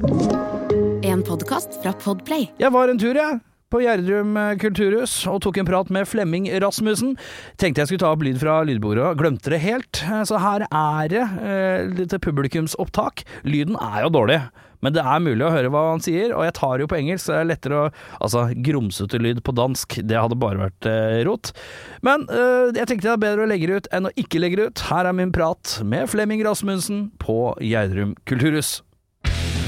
En podkast fra Podplay. Jeg var en tur, jeg. På Gjerdrum eh, kulturhus og tok en prat med Flemming Rasmussen. Tenkte jeg skulle ta opp lyd fra lydbordet, glemte det helt. Eh, Så her er det eh, litt publikumsopptak. Lyden er jo dårlig, men det er mulig å høre hva han sier. Og jeg tar jo på engelsk, så det er lettere å Altså, grumsete lyd på dansk, det hadde bare vært rot. Men jeg tenkte det er bedre å legge det ut enn å ikke legge det ut. Her er min prat med Flemming Rasmussen på Gjerdrum kulturhus.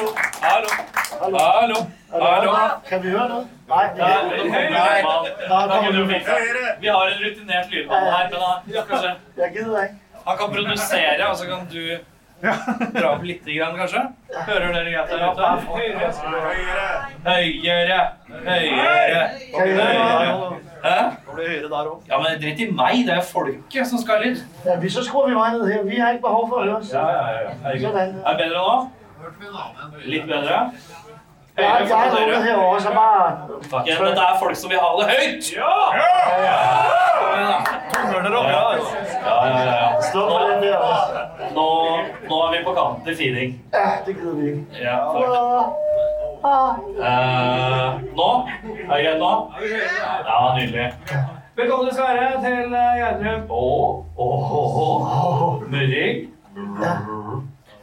Hallo. Hallo. Hallo. Kan vi høre noe? Nei. Det-. Vi har en rutinert lydmann her, men han, kanskje, han kan produsere, og så kan du dra opp litt, grann, kanskje? Hører dere greit der ute? Høyere. Høyere. Høyere. Kan blir høyere der Hæ? Ja, men dritt i meg, det er folket som skal ha lyd. Ja, vi så skruer vi meg ned her. Vi har ikke behov for å høre. Ja, ja, ja. Er det bedre nå? Litt bedre? Høyere, fortere. Ja, men det er folk som vil ha det høyt! Ja! Nå, nå er vi på kanten til firing. Det gidder ikke. Ja, uh, nå? Er det greit nå? Ja, nydelig. Velkommen du skal være til Gjerdrum og Murring.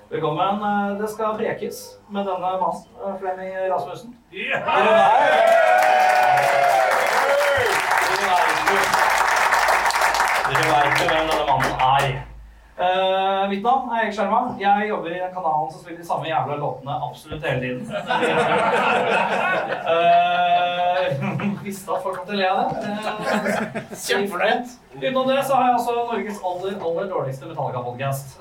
Velkommen. Eh, Det skal prekes med denne mannen, eh, Flemming Rasmussen. Dere vet jo hvem denne mannen er. Uh, mitt navn er Erik Skjerma. Jeg jobber i kanalen som spiller de samme jævla låtene absolutt hele tiden. Uh, visste at folk kom til å le av det. Uh, Kjempefornøyd. Utenom det så har jeg også Norges aller, aller dårligste Metallica-podkast.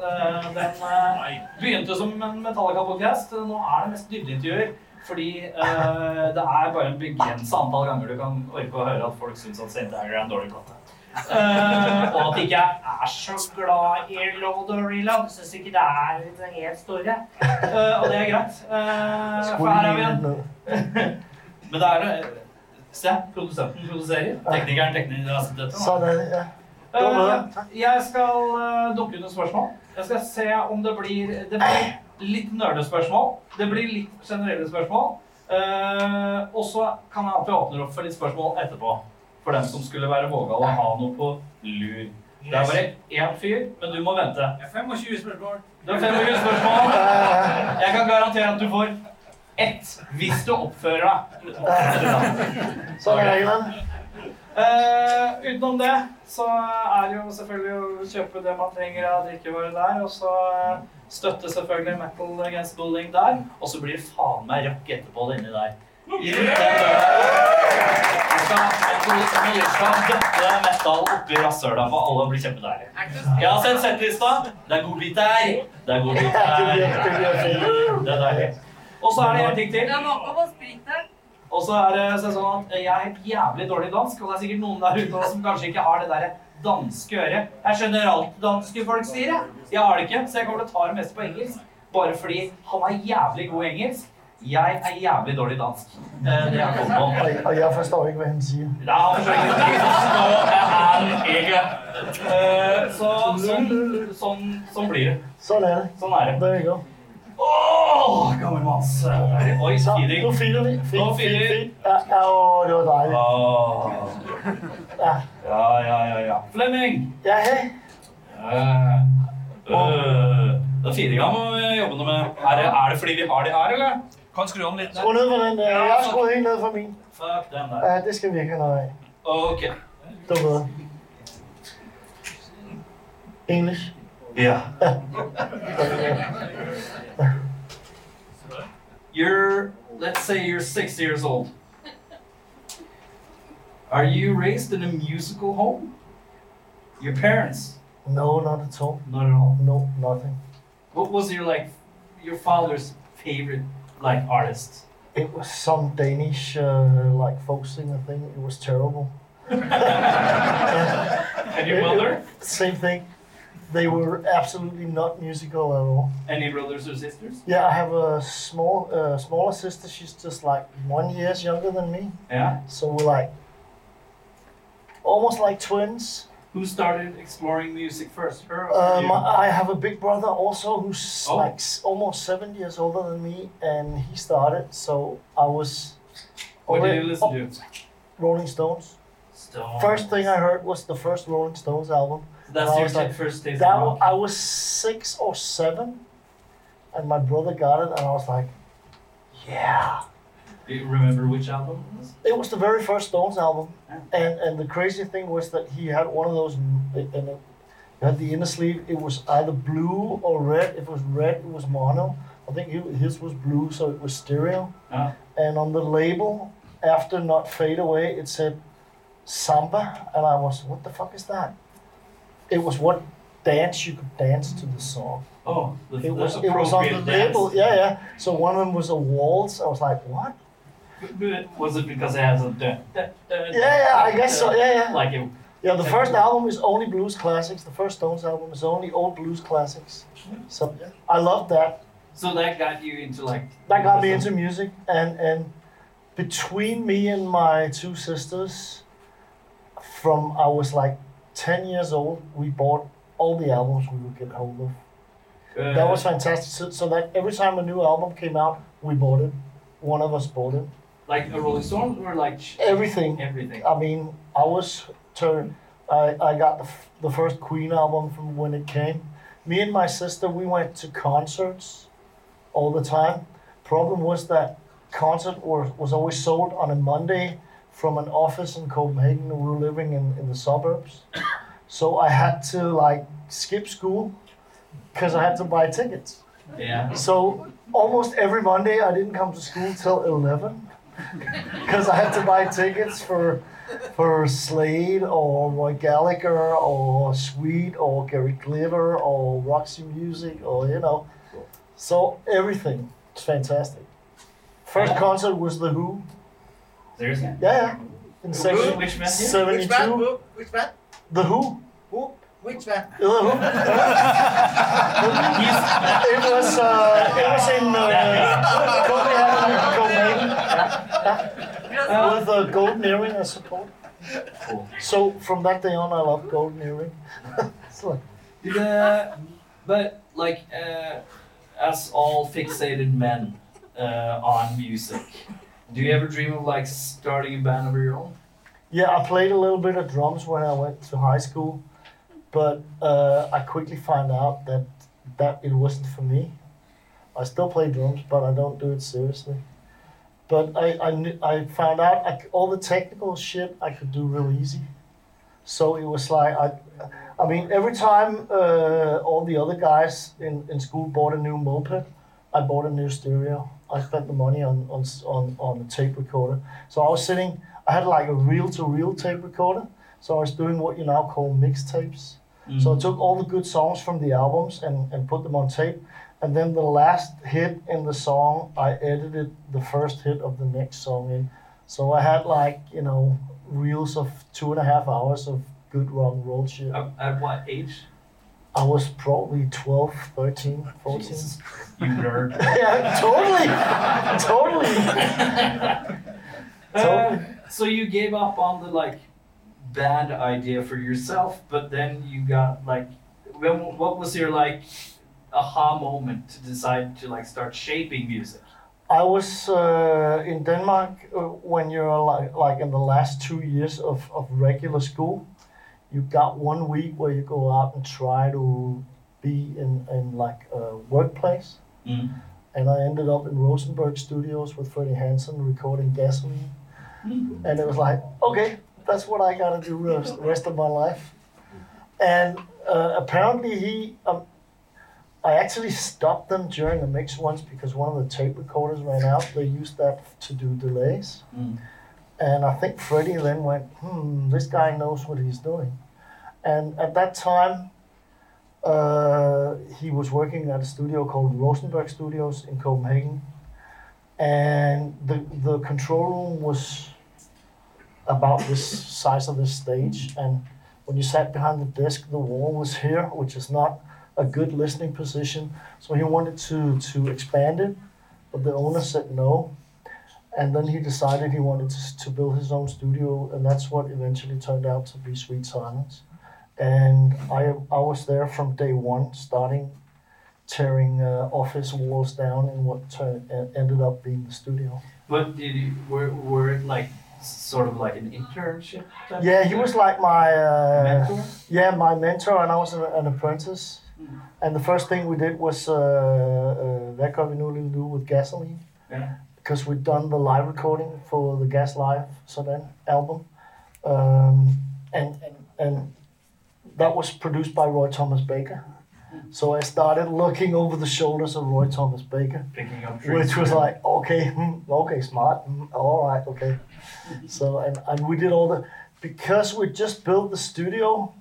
den eh, begynte som en Metallica-podkast. Nå er det mest dybdeintervjuer. Fordi eh, det er bare en begrensa antall ganger du kan orke å høre at folk syns at St. Anger er en dårlig plate. Uh, og at ikke jeg er så glad i Lord of Reload. Syns ikke det er det helt store. Uh, og det er greit. Uh, for her er vi en Men det er eh, Se, produsenten produserer. Teknikeren tekniker dette. er det, ja. Eh, jeg skal uh, dukke noen spørsmål. Jeg skal se om det blir Det blir litt nerdespørsmål. Det blir litt generelle spørsmål. Uh, og så kan jeg at vi åpner opp for litt spørsmål etterpå. For dem som skulle være vågale og ha noe på lur. Det er bare én fyr, men du må vente. 25 spørsmål. Det er 25 spørsmål. Jeg kan garantere at du får ett hvis du oppfører deg. Sånn er reglene. Uh, utenom det så er det jo selvfølgelig å kjøpe det man trenger av drikkevarer der, og så eh, støtte selvfølgelig Metal Against Bullying der, og så blir det faen meg rock etterpå inni der. Vi skal, døtte metal oppi rasshøla på alle og bli kjempedeilig. Jeg har sett settlista. Det er godbiter. Det er godbiter. Det er deilig. Og så er det en ting til. Det Og så er det så sånn at jeg er jævlig dårlig dansk, og det er sikkert noen der ute som kanskje ikke har det der danske øret. Jeg skjønner alt danske folk sier, jeg. Jeg har det ikke, så jeg kommer til å ta det meste på engelsk. Bare fordi han er jævlig god i engelsk. Jeg er jævlig dårlig dansk. Eh, Det er jeg på. Og- jeg forstår ikke, hva han sier. Nei, han skjønner ikke. Så er han ikke. Eh, Så sånn, sånn, sånn blir det. Sånn er det. Sånn er det. Der vi går. Oi, Så, feeding. nu vi. Nå fint, filer Ja, ja, det var dejligt. Åh. Ja, Ja, ja, ja, ja. Flemming! ja hej. Uh, uh, det er firinga må vi jobbe noe med. Er det, er det fordi vi har de her, eller? Kan skru den litt Skru ned for den. Jeg har skruet helt ned for min. Fuck den der. Ja, det skal vi ikke have noget af. Ok. Det var bedre. English. Ja. You're, let's say you're six years old. Are you raised in a musical home? Your parents? No, not at all. Not at all. No, nothing. What was your like, your father's favorite like artist? It was some Danish uh, like folk singer thing. It was terrible. And your mother? Same thing. They were absolutely not musical at all. Any brothers or sisters? Yeah, I have a small, uh, smaller sister. She's just like one years younger than me. Yeah. So we're like almost like twins. Who started exploring music first? Her Um. I have a big brother also who's Oh. like almost seven years older than me, and he started. So I was What did you listen to? Rolling Stones. Stones. First thing I heard was the first Rolling Stones album. That's I your was like, first taste That. I was six or seven, and my brother got it, and I was like, "Yeah." Do you remember which album it was? It was the very first Stones album, Yeah. and and the crazy thing was that he had one of those, and it it had the inner sleeve. It was either blue or red. If it was red, it was mono. I think his was blue, so it was stereo. Ah. And on the label, after "Not Fade Away," it said "Samba," and I was, "What the fuck is that?" It was what dance you could dance to the song. Oh, the, It was it was on the dance. label. Yeah, yeah. So one of them was a waltz. I was like, "What?" Was it because it has a Yeah, yeah. I guess so. Yeah, yeah. Like it, Yeah, the first album is only blues classics. The first Stones album is only old blues classics. So yeah. I love that. so that got you into like. That got me into music, and and between me and my two sisters, from I was like ten years old, we bought all the albums we would get hold of. Uh, That was fantastic. So, so that every time a new album came out, we bought it. One of us bought it. like a Rolling Stone or like Everything. everything. I mean, I was turned. I, I got the, f- the first Queen album from when it came. Me and my sister, we went to concerts all the time. Problem was that concert was, was always sold on a Monday from an office in Copenhagen. We were living in, in the suburbs. So I had to like skip school because I had to buy tickets. Yeah. So almost every Monday I didn't come to school till 11 because I had to buy tickets for for Slade or Rory Gallagher or Sweet or Gary Glitter or Roxy Music or you know. So everything. It's fantastic. First concert was The Who. Seriously. Yeah, yeah. In Which, seven- which venue? 72. Which band? Who? Which band? The Who. Who? Which band? The Who. it was uh, it was in uh, Copenhagen, Copenhagen with a Golden Earring as support. Cool. So from that day on, I love Golden Earring. it's like, Did, uh, but like, uh, as all fixated men uh, on music, do you ever dream of like starting a band of your own? yeah, I played a little bit of drums when I went to high school, but uh, I quickly found out that that it wasn't for me. I still play drums, but I don't do it seriously. But I I, I found out all the technical shit I could do real easy. So it was like I, I mean, every time uh, all the other guys in, in school bought a new moped, I bought a new stereo. I spent the money on on on, on a tape recorder. So I was sitting. I had like a reel to reel tape recorder. So I was doing what you now call mixtapes. So I mm. took all the good songs from the albums and, and put them on tape. And then the last hit in the song, I edited the first hit of the next song in. So I had like, you know, reels of two and a half hours of good rock and roll shit. At, at what age? I was probably 12, 13, 14. Jesus, you nerd. yeah, totally. totally. Uh, so you gave up on the like band idea for yourself, but then you got like, when, what was your like aha moment to decide to like start shaping music? I was uh, in Denmark uh, when you're like, like in the last two years of, of regular school. You got one week where you go out and try to be in, in like a workplace. Mm. And I ended up in Rosenberg Studios with Freddie Hansen recording Gasolin'. And it was like, okay, that's what I gotta do the rest, rest of my life. And uh, apparently he, um, I actually stopped them during the mix once because one of the tape recorders ran out. They used that to do delays. Mm. And I think Freddie then went, hmm, this guy knows what he's doing. And at that time, uh, he was working at a studio called Rosenberg Studios in Copenhagen. and the the control room was about this size of this stage, and when you sat behind the desk, the wall was here, which is not a good listening position. So he wanted to to expand it, but the owner said no. And then he decided he wanted to, to build his own studio, and that's what eventually turned out to be Sweet Silence. And I I was there from day one, starting tearing uh, office walls down in what turned, ended up being the studio. But did you, were, were it like sort of like an internship? Type Yeah, he was like my uh, mentor. Yeah, my mentor, and I was an, an apprentice. Mm. And the first thing we did was uh, uh, Hvad gør vi nu lille with Gasolin', Yeah. because we'd done the live recording for the Gas Live Sådan album, um, and, and and that was produced by Roy Thomas Baker. So I started looking over the shoulders of Roy Thomas Baker, Picking up which was like, okay, hmm, okay, smart, hmm, all right, okay. So and, and we did all the because we just built the studio.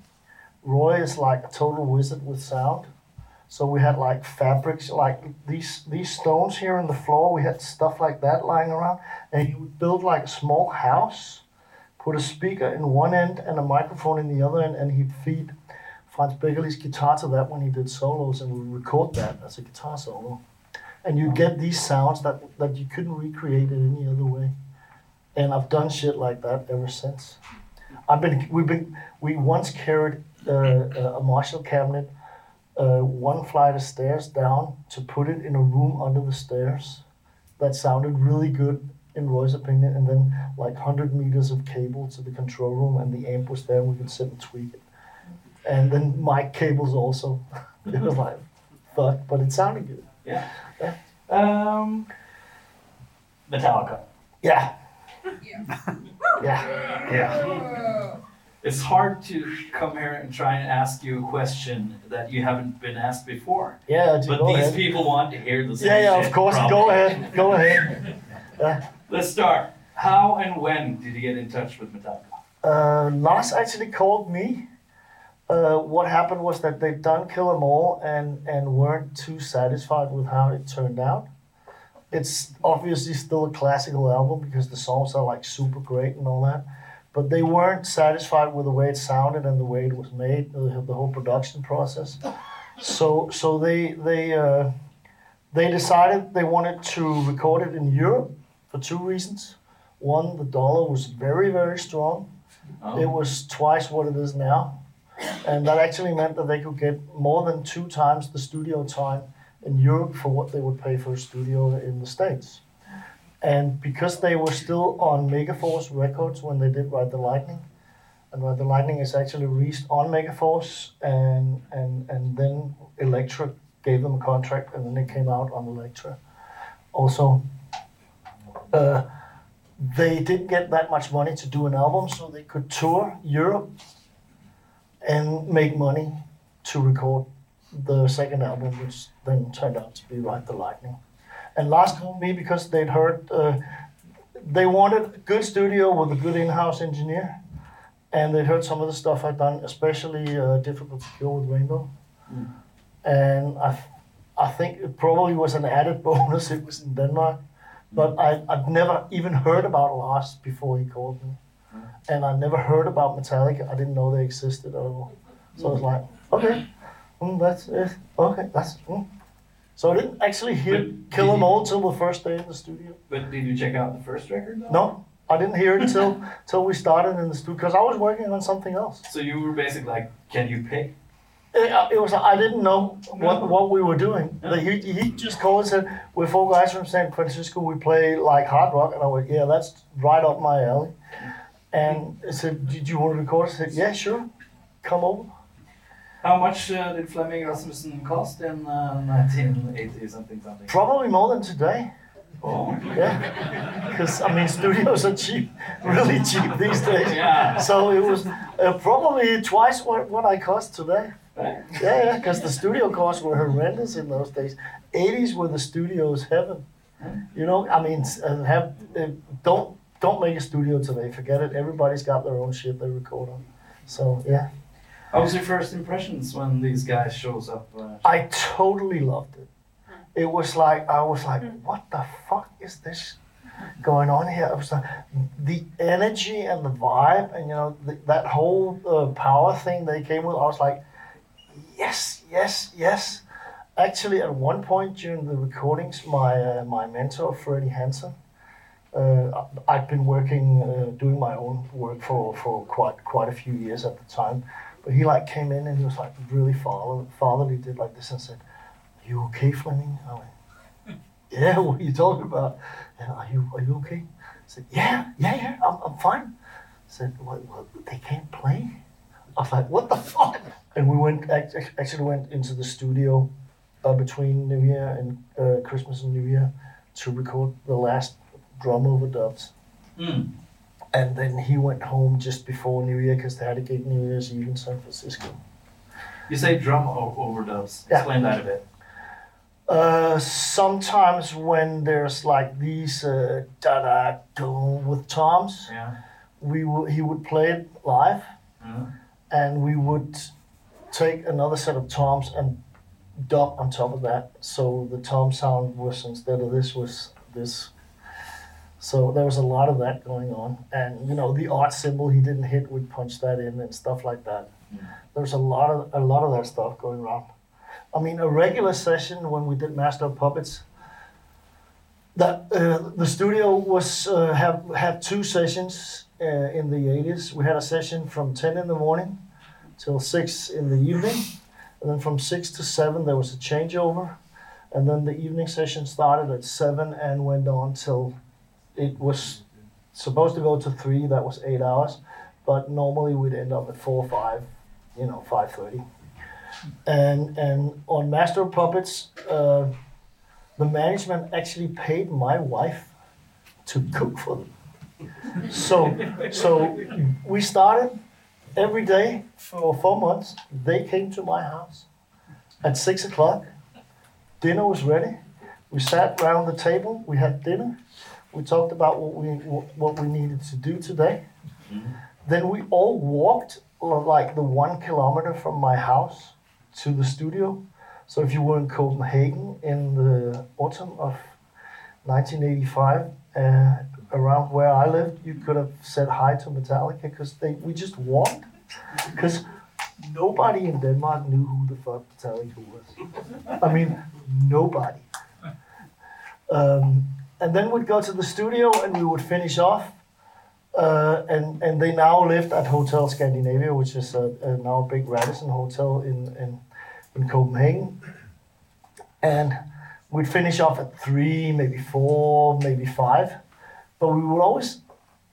Roy is like a total wizard with sound. So we had like fabrics, like these these stones here in the floor. We had stuff like that lying around, and he would build like a small house, put a speaker in one end and a microphone in the other end, and he'd feed Franz Beckerlee's guitar to that when he did solos, and we'd record that as a guitar solo. And you get these sounds that that you couldn't recreate in any other way. And I've done shit like that ever since. I've been we've been we once carried uh, a Marshall cabinet uh, one flight of stairs down to put it in a room under the stairs. That sounded really good in Roy's opinion, and then like hundred meters of cable to the control room, and the amp was there, and we could sit and tweak it. And then mic cables also. it was like, fuck, but it sounded good. Yeah. Um, Metallica. Yeah. Yeah. Yeah. Yeah. It's hard to come here and try and ask you a question that you haven't been asked before. Yeah. But these ahead. people want to hear the same Yeah, yeah, of course. Go ahead. Go ahead. Yeah. Let's start. How and when did you get in touch with Metallica? Uh, Lars actually called me. Uh, what happened was that they'd done Kill 'Em All and, and weren't too satisfied with how it turned out. It's obviously still a classical album because the songs are like super great and all that, but they weren't satisfied with the way it sounded and the way it was made, the, the whole production process. So so they they uh, they decided they wanted to record it in Europe for two reasons. One, the dollar was very very strong. Oh. It was twice what it is now. And that actually meant that they could get more than two times the studio time in Europe for what they would pay for a studio in the States. And because they were still on Megaforce Records when they did Ride the Lightning, and Ride the Lightning is actually released on Megaforce, and, and, and then Elektra gave them a contract, and then they came out on Elektra. Also, uh, they didn't get that much money to do an album, so they could tour Europe and make money to record the second album, which then turned out to be Ride the Lightning. And Lars called me because they'd heard uh, they wanted a good studio with a good in-house engineer, and they'd heard some of the stuff I'd done, especially uh, Difficult to Kill with Rainbow. And I, I think it probably was an added bonus. It was in Denmark, but I, I'd never even heard about Lars before he called me, and I never heard about Metallica. I didn't know they existed at all. So I was like, okay, mm, that's it. Okay, that's. Mm. So I didn't actually hear But Kill 'Em All till the first day in the studio. But did you check out the first record? Though? No, I didn't hear it until till we started in the studio because I was working on something else. So you were basically like, can you pick? It, was I didn't know what, what we were doing. No. Like, he, he just called and said, "We're four guys from San Francisco. We play like hard rock." And I went, "Yeah, that's right up my alley." And I said, "Did you want to record?" I said, "Yeah, sure. Come over." How much uh, did Flemming Rasmussen cost in uh, 1980 something something? Probably more than today. Oh. Yeah, because I mean, studios are cheap, really cheap these days. Yeah. So it was uh, probably twice what, what I cost today. Right. Yeah, yeah, because the studio costs were horrendous in those days. 80s were the studio's heaven. You know, I mean, uh, have uh, don't don't make a studio today. Forget it. Everybody's got their own shit they record on. So yeah, How was your first impressions when these guys shows up? Uh, I totally loved it. it was like I was like, what the fuck is this going on here? It was like the energy and the vibe, and you know the, that whole uh, power thing they came with. I was like, yes, yes, yes. Actually, at one point during the recordings, my uh, my mentor Freddie Hansen, uh, I'd been working uh, doing my own work for, for quite quite a few years at the time, but he like came in and he was like really father, fatherly, did like this and said, "Are you okay, Flemming?" I went, "Yeah, what are you talking about? And are you are you okay?" I said, "Yeah, yeah, yeah, I'm, I'm fine." I said, "What? they can't play?" I was like, "What the fuck?" And we went actually went into the studio uh, between New Year and uh, Christmas and New Year to record the last drum overdubs. Mm. And then he went home just before New Year because they had a gig New Year's Eve in San Francisco. You say drum o- overdubs. Yeah. Explain that a bit. Uh, sometimes when there's like these uh, da da go with toms, Yeah. we w- he would play it live, Mhm. and we would take another set of toms and dub on top of that. So the tom sound was instead of this was this. So there was a lot of that going on, and you know the art symbol he didn't hit, we'd punch that in and stuff like that. There's a lot of a lot of that stuff going around. I mean, a regular session when we did Master of Puppets. That uh, the studio was uh, have had two sessions uh, in the 80s. We had a session from 10 in the morning till 6 in the evening, and then from 6 to 7 there was a changeover, and then the evening session started at 7 and went on till it was supposed to go to 3. That was eight hours, but normally we'd end up at 4 5, you know, 5:30 and and on Master of Puppets, uh, the management actually paid my wife to cook for them. So so we started every day for four months. They came to my house at six o'clock. Dinner was ready. We sat around the table. We had dinner. We talked about what we what we needed to do today. Then we all walked uh, like the one kilometer from my house to the studio. So if you were in Copenhagen in the autumn of 1985, uh, around where I lived, you could have said hi to Metallica because they we just walked because nobody in Denmark knew who the fuck Metallica was. I mean, nobody. Um, and then we'd go to the studio and we would finish off. Uh, and and they now lived at Hotel Scandinavia, which is a, a now a big Radisson hotel in, in in Copenhagen. And we'd finish off at three, maybe four, maybe five. But we would always,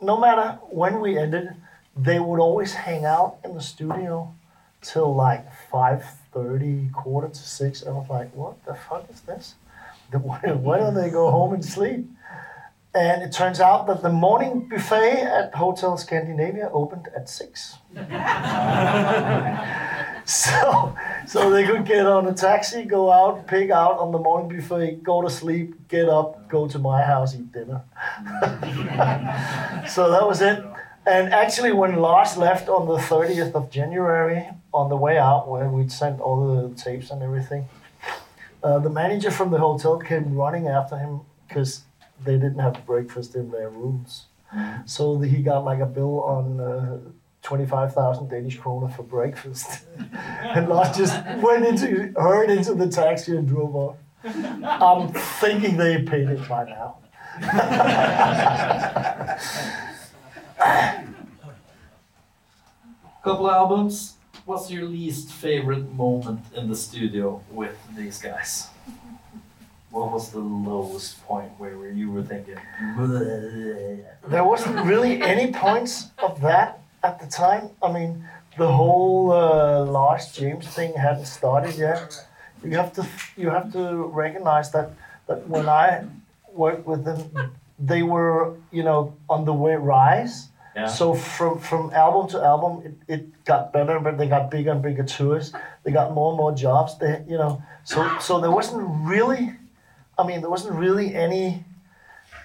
no matter when we ended, they would always hang out in the studio till like five thirty, quarter to six. And I was like, what the fuck is this? Why, why don't they go home and sleep? And it turns out that the morning buffet at Hotel Scandinavia opened at six. so, so they could get on a taxi, go out, pig out on the morning buffet, go to sleep, get up, go to my house, eat dinner. so that was it. And actually, when Lars left on the 30th of January, on the way out, where we'd sent all the tapes and everything, uh, the manager from the hotel came running after him because they didn't have breakfast in their rooms. So he got like a bill on uh, 25,000 Danish kroner for breakfast. and Lars just went into, hurried into the taxi and drove off. I'm thinking they paid it by now. Couple albums. What's your least favorite moment in the studio with these guys? What was the lowest point where where you were thinking? There wasn't really any points of that at the time. I mean, the whole uh, Lars James thing hadn't started yet. You have to you have to recognize that that when I worked with them, they were you know on the way rise. Yeah. So from from album to album, it, it got better, but they got bigger and bigger tours. They got more and more jobs. They you know so so there wasn't really, I mean there wasn't really any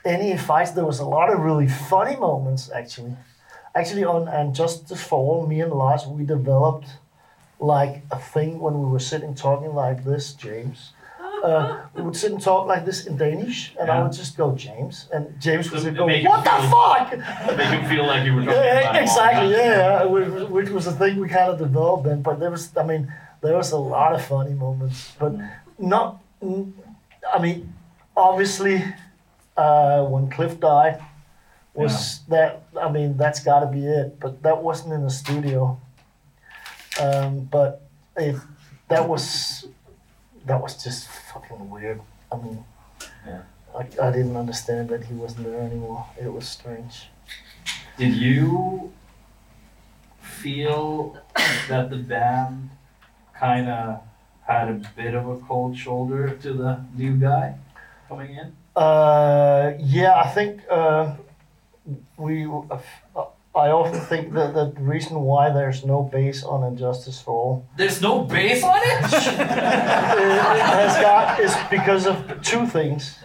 any fights. There was a lot of really funny moments actually. Actually on and just for fall, me and Lars we developed like a thing when we were sitting talking like this, James. uh, we would sit and talk like this in Danish, and I would just go James, and James would So go, "What the feel- fuck?" Make him feel like you were talking Yeah, about him all the exactly. Yeah, yeah, which, which was a thing we kind of developed then. But there was, I mean, there was a lot of funny moments, but not. I mean, obviously, uh, when Cliff died, was that? I mean, that's got to be it. But that wasn't in the studio. Um, but it, that was, that was just fucking weird. I mean, Yeah. I, I didn't understand that he wasn't there anymore. It was strange. Did you feel that the band kind of had a bit of a cold shoulder to the new guy coming in? Uh, yeah, I think uh, we. Uh, I often think that the reason why there's no bass on And Justice for All There's no bass on it. it has got is because of two things.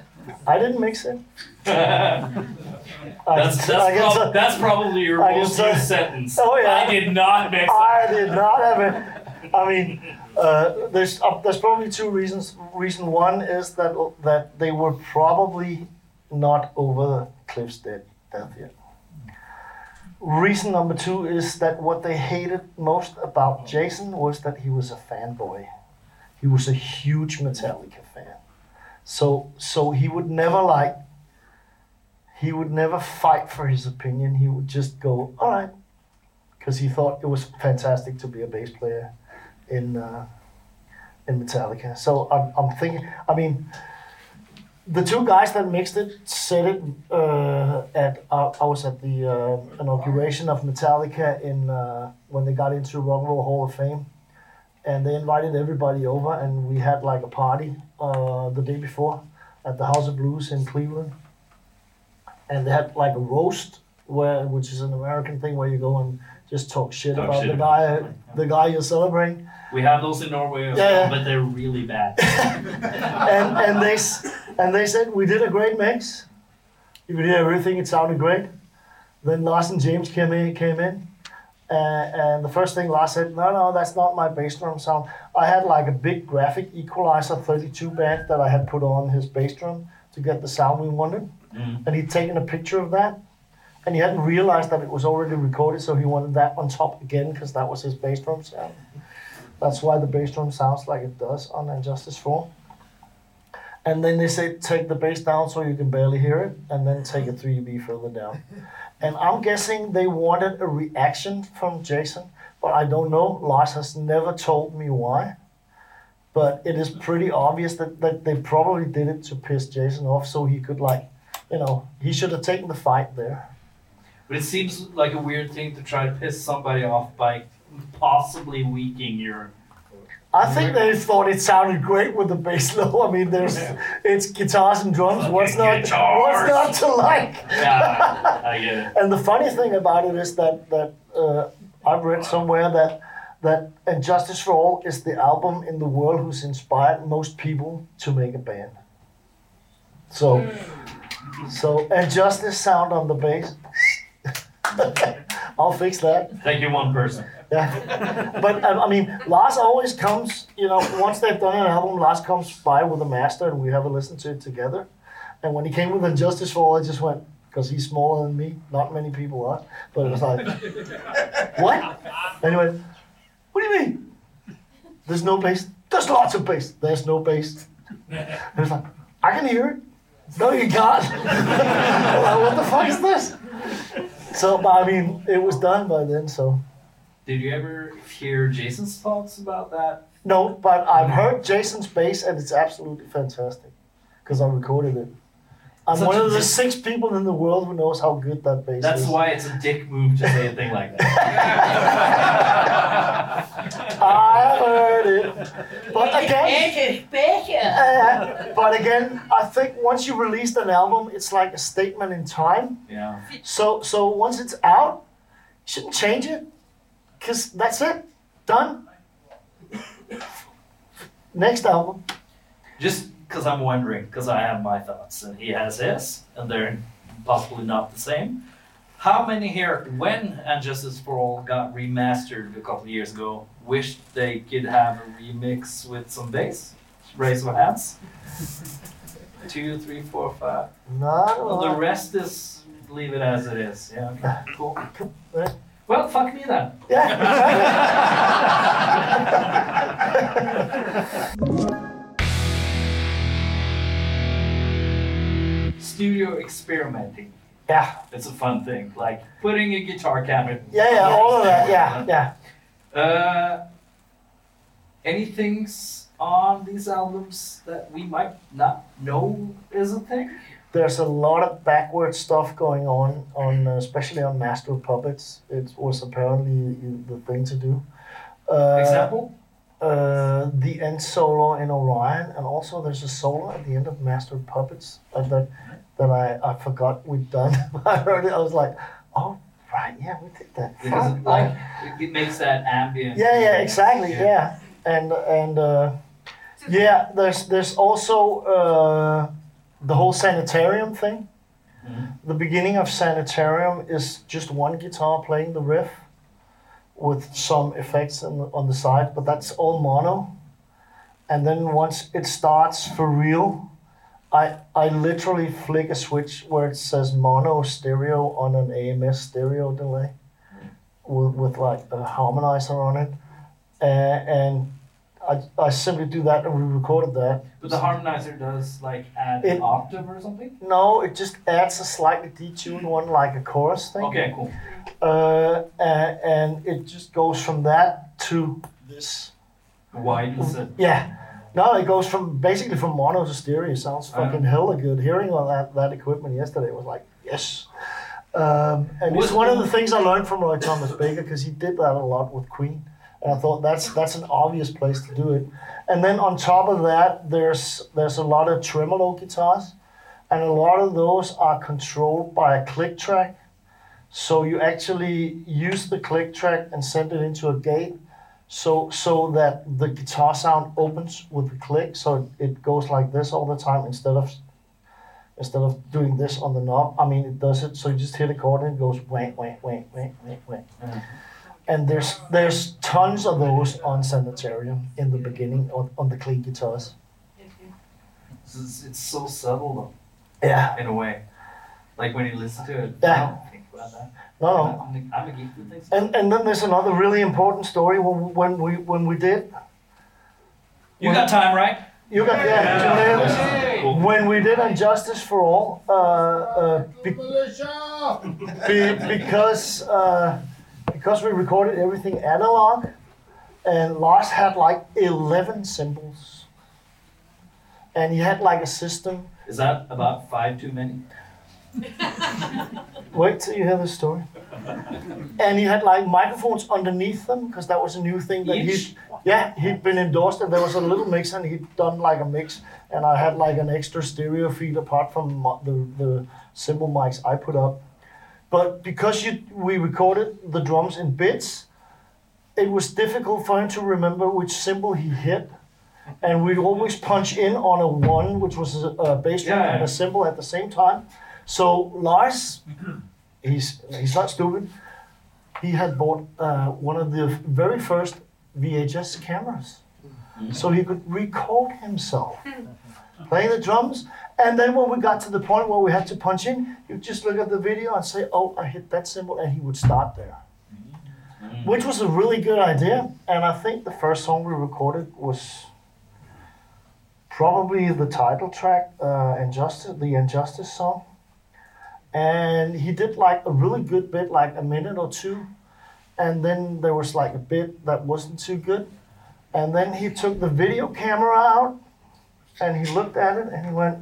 I didn't mix it. That's that's, prob- tell- that's probably your I most used sentence. Oh, yeah. I did not mix it. I did not have it. I mean, uh, there's uh, there's probably two reasons. Reason one is that that they were probably not over the Cliff's dead death yet. Reason number two is that what they hated most about Jason was that he was a fanboy. He was a huge Metallica fan. So so he would never like he would never fight for his opinion. He would just go, all right, because he thought it was fantastic to be a bass player in uh, in Metallica. So I'm, I'm thinking. I mean, the two guys that mixed it said it uh, at. Uh, I was at the uh, inauguration of Metallica in uh, when they got into Rock and Roll Hall of Fame, and they invited everybody over, and we had like a party uh, the day before at the House of Blues in Cleveland, and they had like a roast where which is an American thing where you go and just talk shit Talk about shit the about- guy the guy you're celebrating. We have those in Norway Yeah, well, but they're really bad. and and they and they said we did a great mix. You could hear everything; it sounded great. Then Lars and James came in, came in, uh, and the first thing Lars said, "No, no, that's not my bass drum sound. I had like a big graphic equalizer 32 band that I had put on his bass drum to get the sound we wanted, Mhm. and he'd taken a picture of that." And he hadn't realized that it was already recorded, so he wanted that on top again because that was his bass drum sound. That's why the bass drum sounds like it does on And Justice 4. And then they say take the bass down so you can barely hear it, and then take a 3dB further down. And I'm guessing they wanted a reaction from Jason, but I don't know. Lars has never told me why. But it is pretty obvious that, that they probably did it to piss Jason off so he could, like, you know, he should have taken the fight there. But it seems like a weird thing to try to piss somebody off by possibly weakening your. I think they thought it sounded great with the bass low. I mean, there's it's guitars and drums. What's not what's not to like? Yeah, I get it. And the funny thing about it is that that uh, I've read somewhere that that and Justice for All is the album in the world who's inspired most people to make a band. So so and sound on the bass. I'll fix that. Thank you, one person. Yeah, but um, I mean, Lars always comes. You know, once they've done an album, Lars comes by with a master, and we have a listen to it together. And when he came with And Justice for All, I just went because he's smaller than me. Not many people are, but it was like, what? Anyway, what do you mean? There's no bass. There's lots of bass. There's no bass. And was like, I can hear it. No, you can't. What the fuck is this? So, but I mean, it was done by then, so. Did you ever hear Jason's thoughts about that? No, but I've heard Jason's bass and it's absolutely fantastic because I recorded it. I'm Such one of the dick. six people in the world who knows how good that bass That's is. That's why it's a dick move to say a thing like that. I heard it. But again, uh, but again, I think once you released an album, it's like a statement in time. yeah. So so once it's out, you shouldn't change it because that's it, done. Next album. Just because I'm wondering, because I have my thoughts and he has his, and they're possibly not the same. How many here, when And Justice for All got remastered a couple of years ago, wished they could have a remix with some bass? raise of hands. Two, three, four, five. No, Well, the rest is leave it as it is. Yeah, okay, cool. Well, fuck me then. Yeah, Studio experimenting. yeah, It's a fun thing. Like putting a guitar cabinet. yeah, yeah, all of that. Yeah, yeah. Uh, any things on these albums that we might not know is a thing? There's a lot of backward stuff going on, on uh, especially on Master of Puppets. It was apparently the thing to do. Uh, Example? uh, the end solo in Orion, and also there's a solo at the end of Master of Puppets uh, that that I, I forgot we'd done. I heard it, I was like, oh right, yeah, we did that. Because it, like it- it makes that ambient. yeah, yeah, exactly, yeah, and and uh, yeah, there's there's also uh, the whole sanitarium thing. Mhm. The beginning of sanitarium is just one guitar playing the riff with some effects on the, on the side, but that's all mono. And then once it starts for real, I I literally flick a switch where it says mono stereo on an AMS stereo delay with, with like a harmonizer on it. Uh, and I, I simply do that and we recorded that. But the harmonizer does like add It- an octave or something? No, it just adds a slightly detuned one like a chorus thing. Okay, cool. Uh, and, and it just goes from that to this. Why does it? Yeah. No, it goes from basically from mono to stereo. Sounds fucking hella good. Hearing all that, that equipment yesterday was like, yes. Um, and it's Was- one of the things I learned from Roy Thomas Baker because he did that a lot with Queen. And I thought that's that's an obvious place to do it. And then on top of that, there's there's a lot of tremolo guitars, and a lot of those are controlled by a click track. So you actually use the click track and send it into a gate, so so that the guitar sound opens with the click, so it goes like this all the time instead of instead of doing this on the knob. I mean, it does it. So you just hit a chord and it goes wang wang wang wang wang wang. Mhm. And there's there's tons of those on Sanitarium in the beginning on, on the clean guitars. It's, it's- it's so subtle though, Yeah. in a way. Like when you listen to it, Yeah. I don't think about that. No. no. I'm, a- I'm a geek with things. And and then there's another really important story when, when we when we did You got time, right? you got yeah, did you hear? Cool. when we did And Justice for All, uh, uh, be- be- because uh, because we recorded everything analog, and Lars had like eleven cymbals, and he had like a system. Is that about five too many? Wait till you hear the story. And he had like microphones underneath them because that was a new thing that he, yeah, he'd been endorsed and there was a little mix and he'd done like a mix and I had like an extra stereo feed apart from the the cymbal mics I put up. But because you we recorded the drums in bits, it was difficult for him to remember which cymbal he hit. And we'd always punch in on a one, which was a, a bass drum Yeah. and a cymbal at the same time. So Lars, he's he's not stupid. He had bought uh, one of the very first VHS cameras, so he could record himself playing the drums. And then when we got to the point where we had to punch in, you just look at the video and say, "Oh, I hit that cymbal, and he would start there, which was a really good idea. And I think the first song we recorded was probably the title track, uh, "And Justice," the "And Justice" song. And he did like a really good bit, like a minute or two, and then there was like a bit that wasn't too good, and then he took the video camera out, and he looked at it and he went,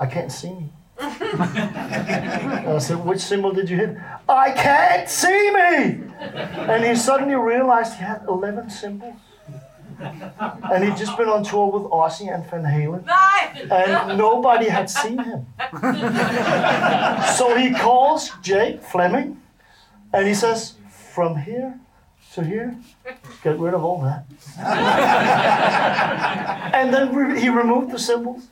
"I can't see me." And I said, "Which cymbal did you hit?" I can't see me, and he suddenly realized he had eleven cymbals. And he'd just been on tour with Ozzy and Van Halen and nobody had seen him. so he calls Jake Fleming and he says, From here to here, get rid of all that. and then re- he removed the cymbals.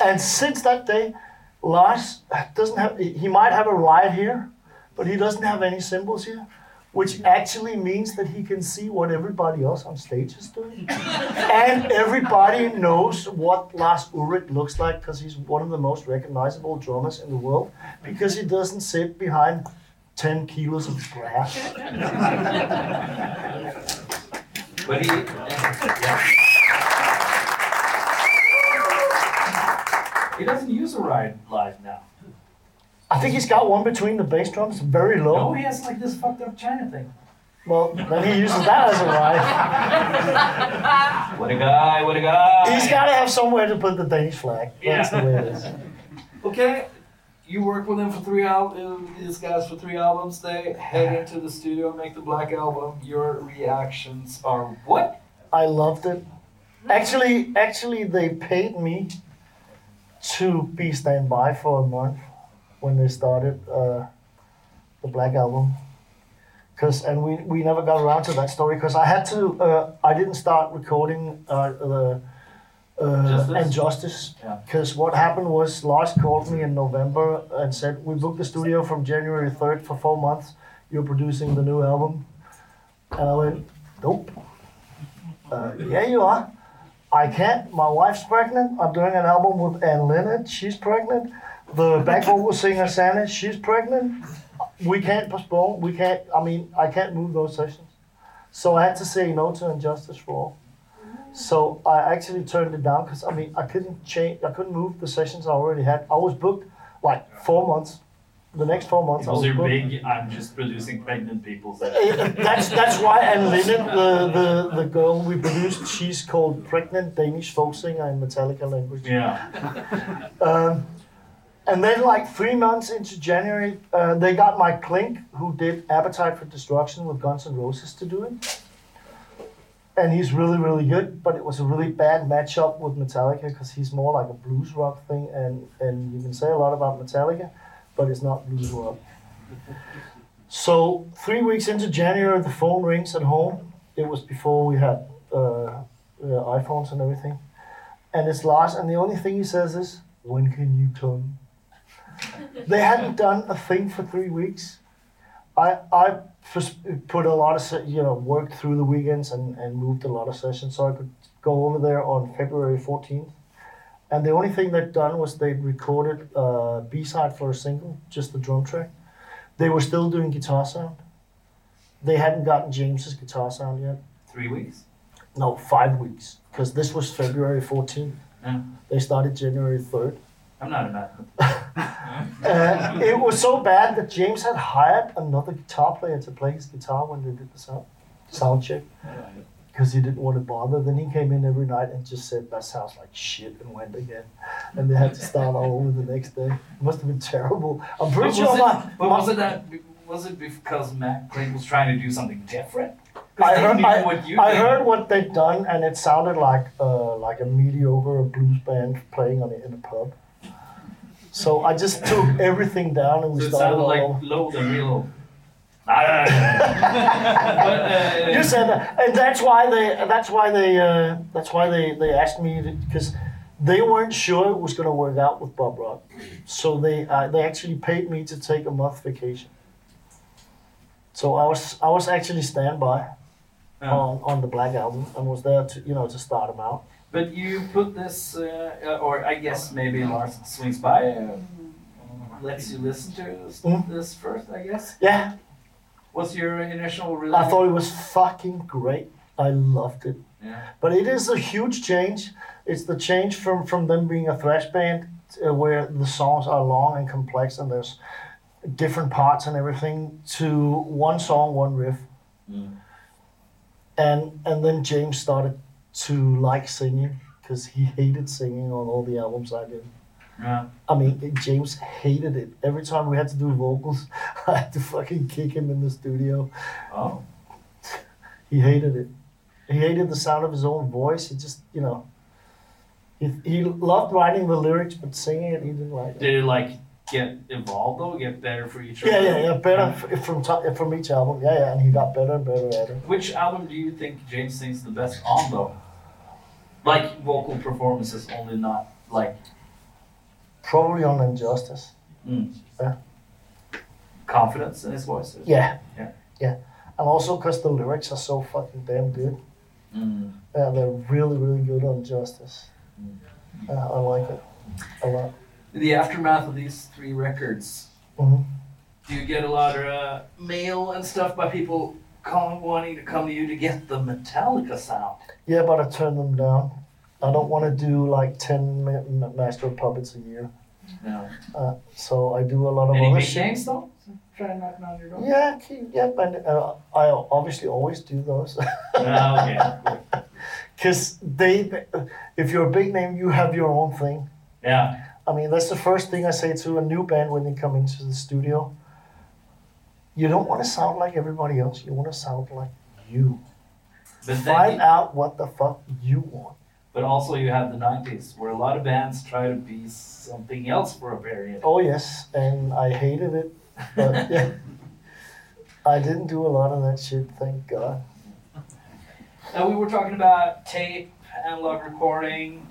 And since that day, Lars doesn't have, he might have a ride here, but he doesn't have any cymbals here. which actually means that he can see what everybody else on stage is doing. and everybody knows what Lars Ulrich looks like because he's one of the most recognizable drummers in the world because he doesn't sit behind 10 kilos of brass. But he, yeah. He doesn't use a ride live now. I think he's got one between the bass drums, very low. No, he has like this fucked up China thing. Well, then he uses that as a ride. What a guy, what a guy. He's got to have somewhere to put the Danish flag. That's the way it is. Okay, you work with him for three albums, uh, these guys for three albums. They head into the studio, make the Black Album. Your reactions are what? I loved it. Actually, actually, they paid me to be standby for a month when they started uh, the Black Album. Cause and we, we never got around to that story because I had to uh, I didn't start recording uh, the uh, Justice? and Justice Yeah. because what happened was Lars called me in November and said we booked the studio from January third for four months. You're producing the new album, and I went nope. Uh, yeah, you are. I can't. My wife's pregnant. I'm doing an album with Anne Linnet. She's pregnant. The back vocal singer Santa, she's pregnant. We can't postpone. We can't. I mean, I can't move those sessions. So I had to say no to And Justice for All. So I actually turned it down because I mean I couldn't change. I couldn't move the sessions I already had. I was booked like four months. The next four months I Was was your booked. big, I'm just producing pregnant people. That's that's why Anne Linnet, the, the the girl we produced, she's called pregnant Danish folk singer in Metallica language. Yeah. Um, and then like three months into January, uh, they got Mike Clink, who did Appetite for Destruction with Guns N' Roses, to do it. And he's really really good, but it was a really bad matchup with Metallica because he's more like a blues rock thing, and and you can say a lot about Metallica, but it's not blues rock. So three weeks into January, the phone rings at home. It was before we had uh, uh, iPhones and everything, and it's Lars. And the only thing he says is, "When can you come?" they hadn't done a thing for three weeks. I I put a lot of you know worked through the weekends and, and moved a lot of sessions so I could go over there on February fourteenth. And the only thing they'd done was they'd recorded a B side for a single, just the drum track. They were still doing guitar sound. They hadn't gotten James's guitar sound yet. Three weeks. No, five weeks, because this was February fourteenth. Yeah. They started January third. I'm not a bad. Uh, it was so bad that James had hired another guitar player to play his guitar when they did the sound sound check because he didn't want to bother. Then he came in every night and just said that sounds like shit and went again, and they had to start all over the next day. It must have been terrible. I'm But pretty was, sure it, my, but was it that? Was it because Matt Clink was trying to do something different? I heard, I, what you I heard what they'd done, and it sounded like uh, like a mediocre blues band playing on it in a pub. So I just took everything down and we So it started sounded all like low and real low. Ah, but, uh, You said that, and that's why they. That's why they. Uh, that's why they. They asked me because they weren't sure it was going to work out with Bob Rock, so they. Uh, they actually paid me to take a month vacation. So I was. I was actually standby Yeah. on on the Black album and was there to you know to start them out. But you put this, uh, or I guess maybe Lars swings by, uh, lets you listen to this, Mhm. this first, I guess. Yeah, What's your initial reaction? I thought it was fucking great. I loved it. Yeah. But it is a huge change. It's the change from, from them being a thrash band uh, where the songs are long and complex and there's different parts and everything to one song, one riff. Mm. And and then James started to like singing because he hated singing on all the albums I did. Yeah. I mean, James hated it. Every time we had to do vocals, I had to fucking kick him in the studio. Oh. He hated it. He hated the sound of his own voice. He just, you know, he, he loved writing the lyrics, but singing it, he didn't like it. Did it like get evolved though? Get better for each? Yeah, album? yeah, yeah. Better f- from to- from each album. Yeah, yeah, and he got better and better at it. Which album do you think James sings the best on though? Like vocal performances, only not like. Probably on And Justice. Mm. Yeah. Confidence in his voice. Yeah. Yeah. Yeah. and also because the lyrics are so fucking damn good. Mm. Yeah, they're really, really good on Justice. Yeah, I like it a lot. In the aftermath of these three records, Mhm. do you get a lot of uh, mail and stuff by people calling, wanting to come to you to get the Metallica sound? Yeah, but I turn them down. I don't want to do like 10 ma- ma- Master of Puppets a year. No. Uh, so I do a lot of Any other big shit. names though? Try and knock on your door. Yeah, keep- yeah, but uh, I obviously always do those. Ah, okay. Because they, if you're a big name, you have your own thing. Yeah. I mean, that's the first thing I say to a new band when they come into the studio. You don't want to sound like everybody else. You want to sound like you. But Find then, out what the fuck you want. But also you have the '90s, where a lot of bands try to be something else for a period. Oh yes, and I hated it, but yeah, I didn't do a lot of that shit. Thank God. Now we were talking about tape, analog recording.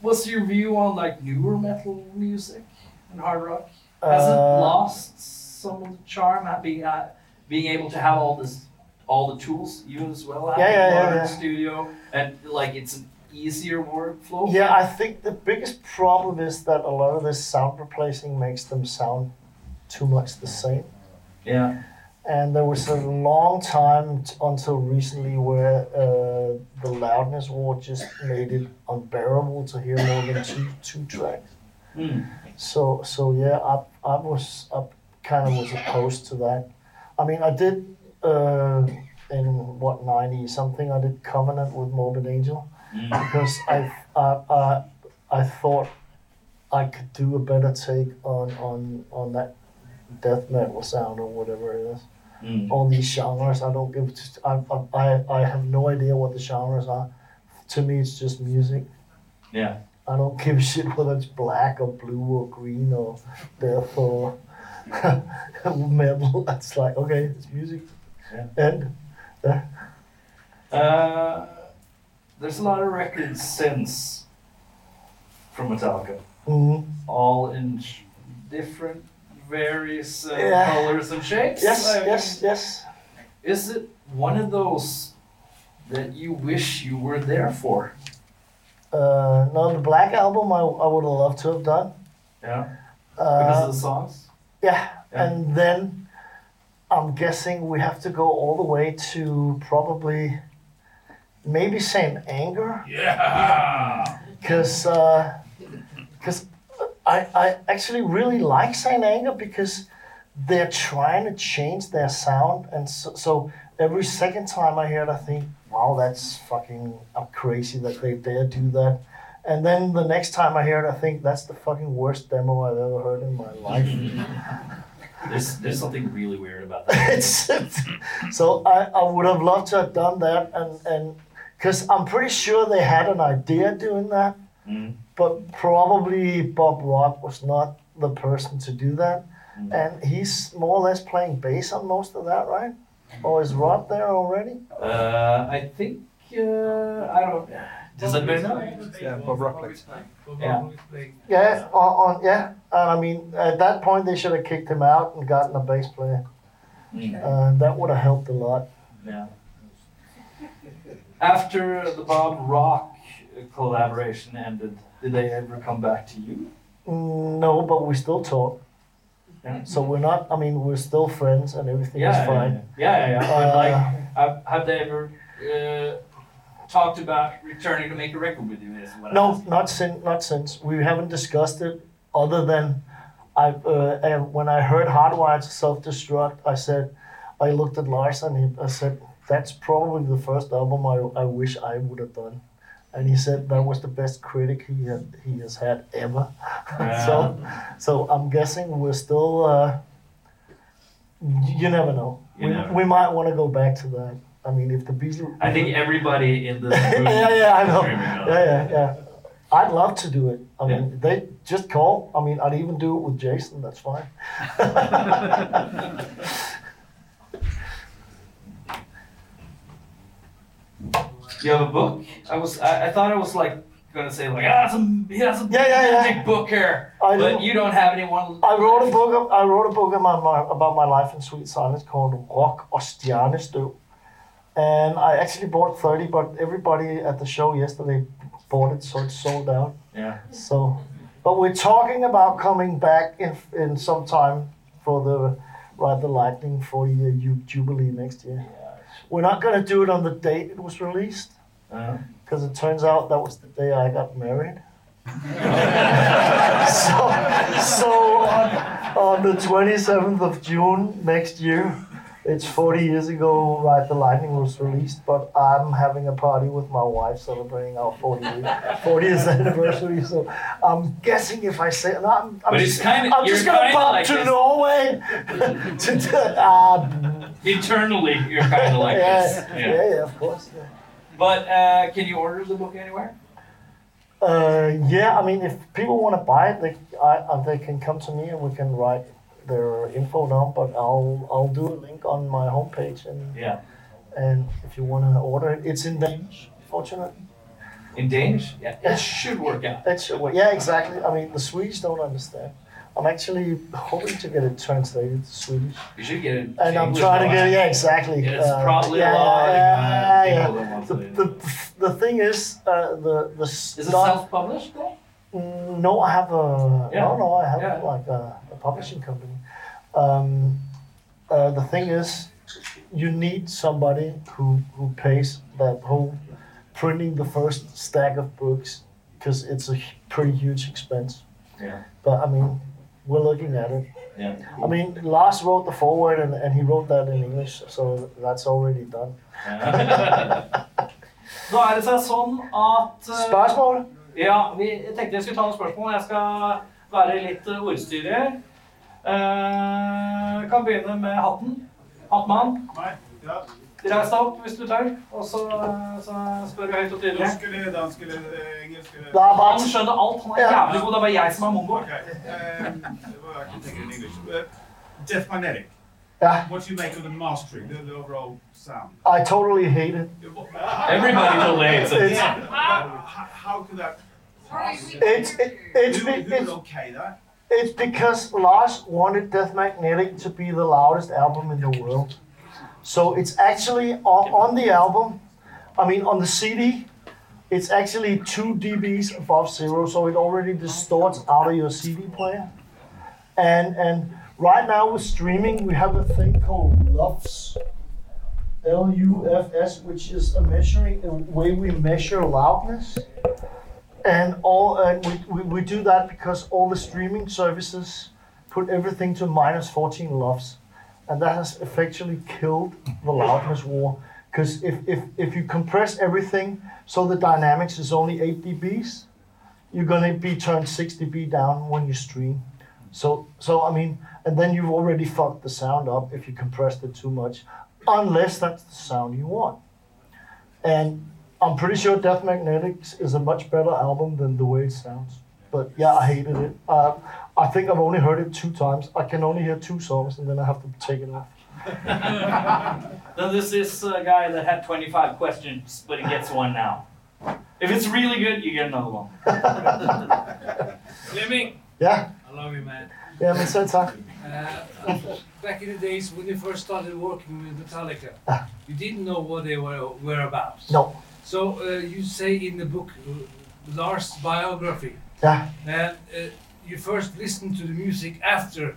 What's your view on like newer metal music and hard rock? Has it Uh, lost some of the charm at being uh, being able to have all this, all the tools you as well have Yeah, in yeah, the yeah, yeah. studio, and like it's an easier workflow. Yeah, I think the biggest problem is that a lot of this sound replacing makes them sound too much the same. yeah, And there was a long time t- until recently where uh, the loudness war just made it unbearable to hear more than two two tracks. Hmm. So so yeah, I I was I kind of was opposed to that. I mean, I did uh, in what ninety something. I did Covenant with Morbid Angel Mm. because I I I, I thought I could do a better take on on on that death metal sound or whatever it is. Mm. All these genres, I don't give. I I I I have no idea what the genres are. To me, it's just music. yeah. I don't give a shit whether it's black or blue or green or death or metal. It's like okay, it's music. And Uh, there's a lot of records since from Metallica, mm, all in sh- different, various uh, Yeah. colors and shapes. yes, I mean, yes, yes. Is it one of those that you wish you were there for? Uh, no, the Black album I, I would have loved to have done. Yeah. Because Uh, of the songs. yeah, Yeah. and then I'm guessing we have to go all the way to probably maybe Saint Anger. Yeah. because because I, I actually really like Saint Anger because they're trying to change their sound and so, so every second time I hear it I think wow that's fucking uh, crazy that they dare do that and then the next time I hear it I think that's the fucking worst demo I've ever heard in my life There's there's something really weird about that. it's, so I, I would have loved to have done that and and because I'm pretty sure they had an idea doing that Mm. but probably Bob Rock was not the person to do that. Mm. And he's more or less playing bass on most of that, right? Or is Rod there already? Uh, I think uh, I don't. Does anybody know? Yeah, Bob Rock plays. Yeah. Yeah, on, on yeah. And I mean, at that point, they should have kicked him out and gotten a bass player. Mm. Uh, that would have helped a lot. Yeah. After the Bob Rock collaboration ended, did they ever come back to you? Mm, No, but we still talk. Yeah. So we're not. I mean, we're still friends, and everything Yeah, is fine. yeah, yeah, yeah. But Uh, like, have, have they ever uh, talked about returning to make a record with you? Is what No, not since. Not since. We haven't discussed it. Other than, I uh, and when I heard Hardwired to Self Destruct, I said, I looked at Lars and he, I said, that's probably the first album I, I wish I would have done. And he said that was the best critic he had, he has had ever. so, so I'm guessing we're still. Uh, you never know. You we, never we might want to go back to that. I mean, if the Beatles. I think everybody in this room. yeah, yeah, I know. Yeah, yeah, yeah. I'd love to do it. I mean, Yeah. they just call. I mean, I'd even do it with Jason. That's fine. You have a book? I was I, I thought it was like gonna say like, ah, some, he has a Yeah, yeah, yeah. magic book here, I but know. you don't have anyone. I wrote a book. I wrote a book about my, about my life in Sweet Silence called Rock Stjernestøv, and I actually bought thirty, but everybody at the show yesterday bought it, so it's sold out. Yeah. So, but we're talking about coming back in in some time for the Ride the Lightning 40 year jubilee next year. Yeah. We're not gonna do it on the date it was released uh-huh. because it turns out that was the day I got married. so, so on, on the 27th of June next year, it's 40 years ago Ride the Lightning was released, but I'm having a party with my wife celebrating our 40 40th anniversary. So I'm guessing if I say, no, I'm, I'm just, kinda- I'm just gonna kinda pop like to this. Norway. to, to, uh, Internally, you're kind of like yeah, this. yeah, yeah, of course. Yeah. But uh, can you order the book anywhere? Uh, yeah, I mean, if people want to buy it, they I, uh, they can come to me and we can write their info down. But I'll I'll do a link on my homepage and Yeah. and if you want to order it, it's in Danish. Fortunately, In Danish? Yeah. It should work out. it's yeah, exactly. I mean, the Swedes don't understand. I'm actually hoping to get it translated to Swedish, You should get it. and I'm trying to now. get yeah, exactly. Yeah, it's Uh, probably yeah, a lot of yeah, uh, yeah, people that want The, the, the thing is, uh, the the Is it self-published though? Mm, No, I have a Yeah. no, no. I have Yeah. like a publishing company. Um, uh, the thing is, you need somebody who who pays that whole printing the first stack of books because it's a pretty huge expense. Yeah. But I mean, we're looking at it. Yeah. I mean, Lars wrote the foreword and, and he wrote that in English, so that's already done. Da er det seg sånn at eh, Spørsmål? Ja, vi jeg tenkte jeg skulle ta noen spørsmål. Jeg skal være litt ordstyrer. Eh, kan begynne med hatten. Hattmann, ja. reis deg opp hvis du tør. Og så, så spør du høyt og tydelig. Norsk eller dansk eller eh, engelsk Han skjønner alt. Han er jævlig god. Det er bare jeg som er mongo. Okay. Um. Uh, Deaf Magnetic. Yeah, What do you make of the mastering, the, the overall sound? I totally hate it. Everybody relates it. It's Yeah, how, how could that? it's it, it's who it's would okay that? It's because Lars wanted Death Magnetic to be the loudest album in the world. So it's actually on, the album, I mean, on the CD, it's actually 2 dBs above zero, so it already distorts out of your CD player. And, and right now with streaming, we have a thing called LUFS. L U F S, which is a measuring a way we measure loudness and all and we, we, we do that because all the streaming services put everything to minus 14 LUFS and that has effectively killed the loudness war. Because if, if, if you compress everything so the dynamics is only 8 dBs you're going to be turned 6 dB down when you stream. So so I mean and then you've already fucked the sound up if you compressed it too much unless that's the sound you want. And I'm pretty sure Death Magnetics is a much better album than the way it sounds. But yeah, I hated it. Uh, I think I've only heard it two times. I can only hear two songs and then I have to take it off. Then this is a guy that had 25 questions, but he gets one now. If it's really good, you get another one. Flemming, Yeah, I love you, man. yeah, men selv tak. Uh, back in the days when you first started working with Metallica, you didn't know what they were, were about. No, So uh, you say in the book, Lars' biography, yeah, that uh, you first listened to the music after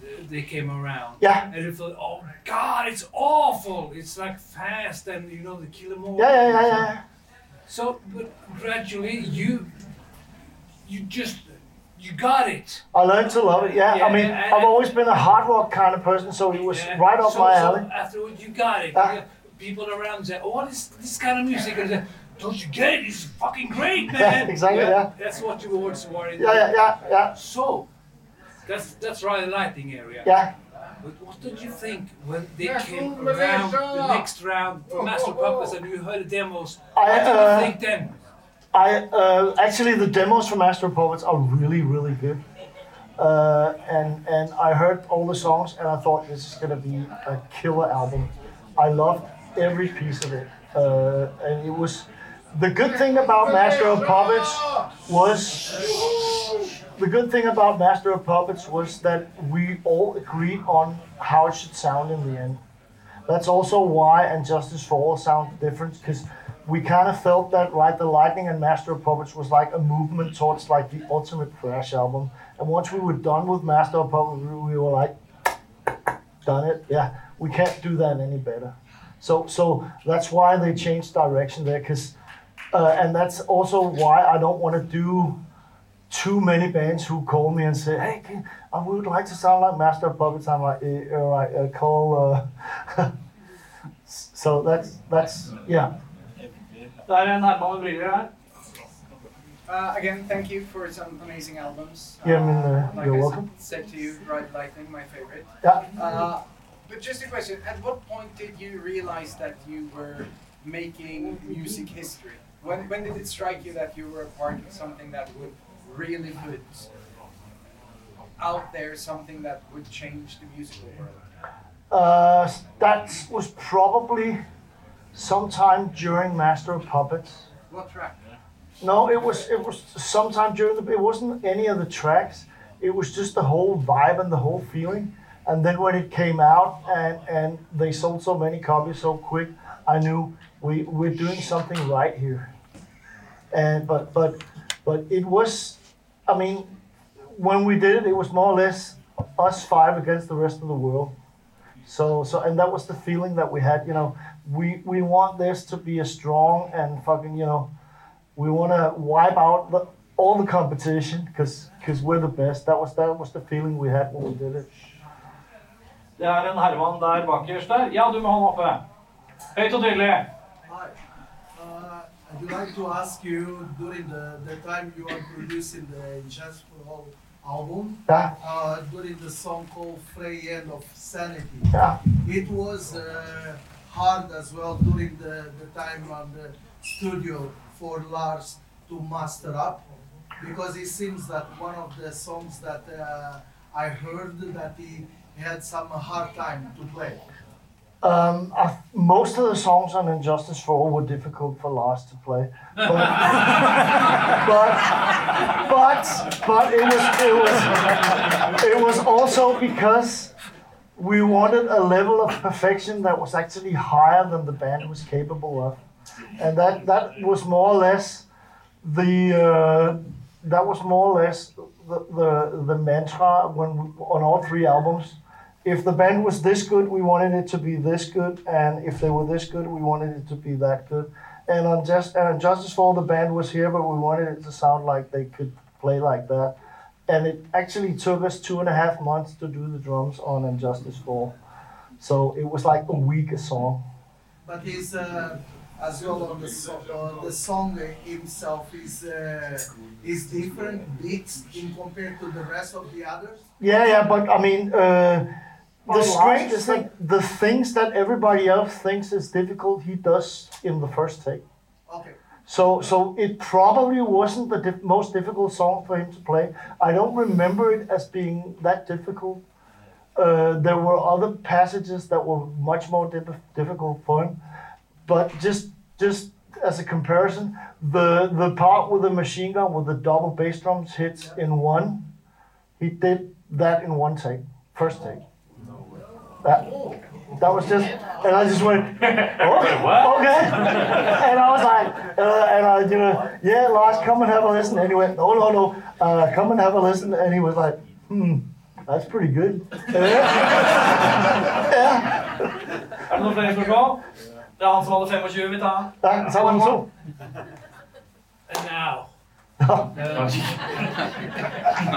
th- they came around. yeah, And you thought, oh God, it's awful. It's like fast and you know the kill 'em all. yeah, yeah, yeah, yeah. So, but gradually you, you just, you got it. I learned to love it. Yeah, I mean, Yeah, I've always been a hard rock kind of person, so it was Yeah. right up so, my so alley. afterwards, you got it. Yeah, People around say, "Oh, what is this kind of music?" And I say, don't you get it? It's fucking great, man. Yeah, exactly, yeah. That's what you words were in. Yeah, yeah, yeah, yeah, So, that's that's right, the lighting area. yeah. But what did you think when they came around the next round for Master Puppets and you heard the demos? I, What did uh, you think then? I uh, actually the demos from Master Puppets are really really good, uh, and and I heard all the songs and I thought this is gonna be a killer album. I loved every piece of it, uh, and it was the good thing about Master of Puppets was the good thing about Master of Puppets was that we all agreed on how it should sound in the end. That's also why and Justice for All sound different because we kind of felt that Ride the Lightning and Master of Puppets was like a movement towards like the ultimate thrash album. And once we were done with Master of Puppets, we were like, done it. Yeah, we can't do that any better. So so that's why they changed direction there because. Uh, and that's also why I don't want to do too many bands who call me and say, "Hey, can, I would like to sound like Master of Puppets." I'm like, eh, all right, uh, call. Uh, so that's that's yeah. Det en Herman med briller her. Uh, again, thank you for some amazing albums. Yeah, I mean, uh, like you're I welcome. said to you, Ride Lightning, my favorite. Yeah. Uh, but just a question: At what point did you realize that you were making music history? When when did it strike you that you were a part of something that would really put out there something that would change the musical world? Uh, that was probably sometime during Master of Puppets. What track? No, it was it was sometime during the. It wasn't any of the tracks. It was just the whole vibe and the whole feeling. And then when it came out and and they sold so many copies so quick, I knew we we're doing something right here. And but but but it was, I mean, when we did it, it was more or less us five against the rest of the world. So so and that was the feeling that we had. You know, we we want this to be a strong and fucking you know we want to wipe out the, all the competition because because we're the best. That was that was the feeling we had when we did it. Det er en Herman der bakerst der. Ja, du med hånda oppe. Høyt og tydelig. Hi. Uh, I'd like to ask you during the, the time you are producing the Just for All album, Yeah, uh, during the song called Frayed Ends of Sanity, yeah. it was uh, hard as well during the, the time on the studio for Lars to master up because it seems that one of the songs that uh, I heard that he had some hard time to play. Um, I, most of the songs on And Justice for All were difficult for Lars to play, but but but but it was it was it was also because we wanted a level of perfection that was actually higher than the band was capable of, and that that was more or less the uh, that was more or less the the, the mantra when we, on all three albums if the band was this good, we wanted it to be this good, and if they were this good, we wanted it to be that good. And on just and on Justice for All, the band was here, but we wanted it to sound like they could play like that. And it actually took us two and a half months to do the drums on And Justice for All. So it was like a week a song. But he's uh, as well on the song. Uh, the song himself is uh, is different beats in compared to the rest of the others. Yeah, yeah, but I mean, uh, the Lars strange is is that the things that everybody else thinks is difficult, he does in the first take. Okay. So, so it probably wasn't the most difficult song for him to play. I don't remember it as being that difficult. Uh, there were other passages that were much more dif- difficult for him, but just just as a comparison, the the part with the machine gun with the double bass drums hits in one, he did that in one take, first take. That, that was just, and I just went, oh, okay. And I was like, uh, and I, you know, yeah, Lars, come and have a listen. And he went, no, no, no, uh, come and have a listen. And he was like, hmm, that's pretty good. Er det noen flere spørsmål? Det er han som hadde 25, vi tar. That, that one too. And now, uh,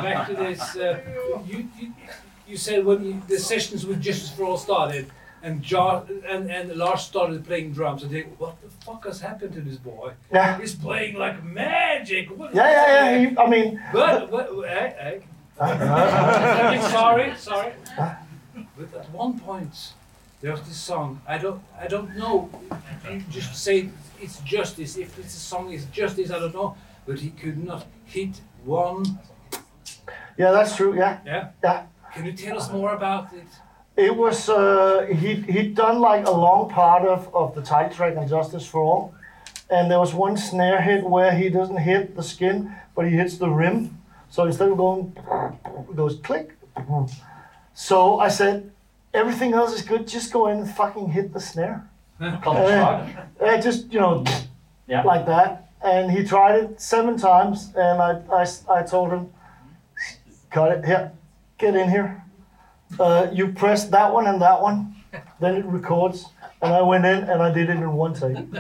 back to this. Uh, you, you, you said when you, the sessions with Justice for All started, and jo- and and Lars started playing drums. I think, what the fuck has happened to this boy? Yeah. He's playing like magic. What Yeah, yeah, yeah. He, I mean, But, but hey, hey. sorry, sorry. But at one point, there's this song. I don't, I don't know. You just say it's justice. If it's a song is justice, I don't know. But he could not hit one. yeah, that's true. Yeah, Yeah. yeah. Can you tell us more about it? It was uh, he he'd done like a long part of, of the tight track and Justice for All, and there was one snare hit where he doesn't hit the skin, but he hits the rim. So instead of going, it goes click. So I said, everything else is good. Just go in and fucking hit the snare. Kansklag. Uh, just you know, Yeah. like that. And he tried it seven times, and I, I, I told him, cut it here, get in here. Uh, you press that one and that one, then it records. And I went in and I did it in one take. and, and,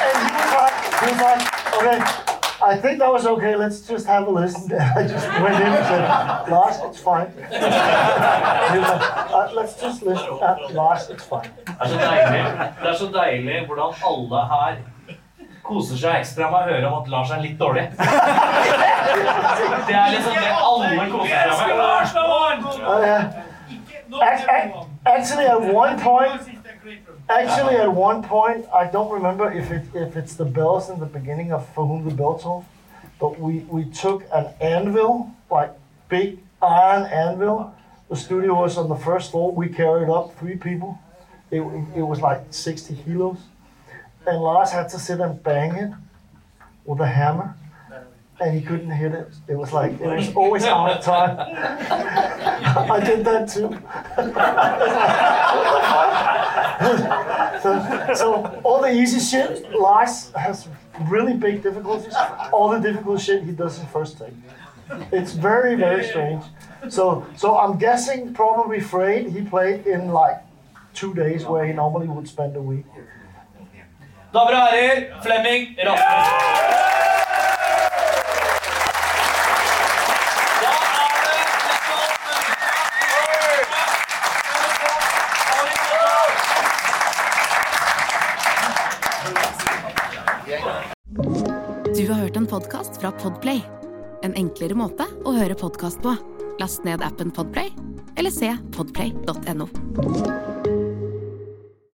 and he was like, he was like, okay, I think that was okay. Let's just have a listen. I just went in and said, Lars, it's fine. He was like, uh, let's just listen. Uh, Lars, it's fine. Det er så deilig, det er så deilig hvordan alle her koser seg ekstra med å høre om at Lars er litt dårlig. Det er liksom det alle koser seg med. Lars vant! Yeah. Ac- ac- actually, at one point, actually at one point, I don't remember if it if it's the bells in the beginning of For Whom the Bell Tolls, but we we took an anvil, like big iron anvil. The studio was on the first floor. We carried up three people. It, it was like 60 kilos. And Lars had to sit and bang it with a hammer. And he couldn't hit it. It was like, it was always out of time. I did that too. so, so all the easy shit, Lars has really big difficulties. All the difficult shit he does in first take. It's very, very strange. So, so I'm guessing probably Freight he played in like two days where he normally would spend a week. Damer og herrer, Flemming det Du har hørt en podcast fra Podplay. En enklere måte å høre podcast på. Last ned appen Podplay, eller se podplay.no.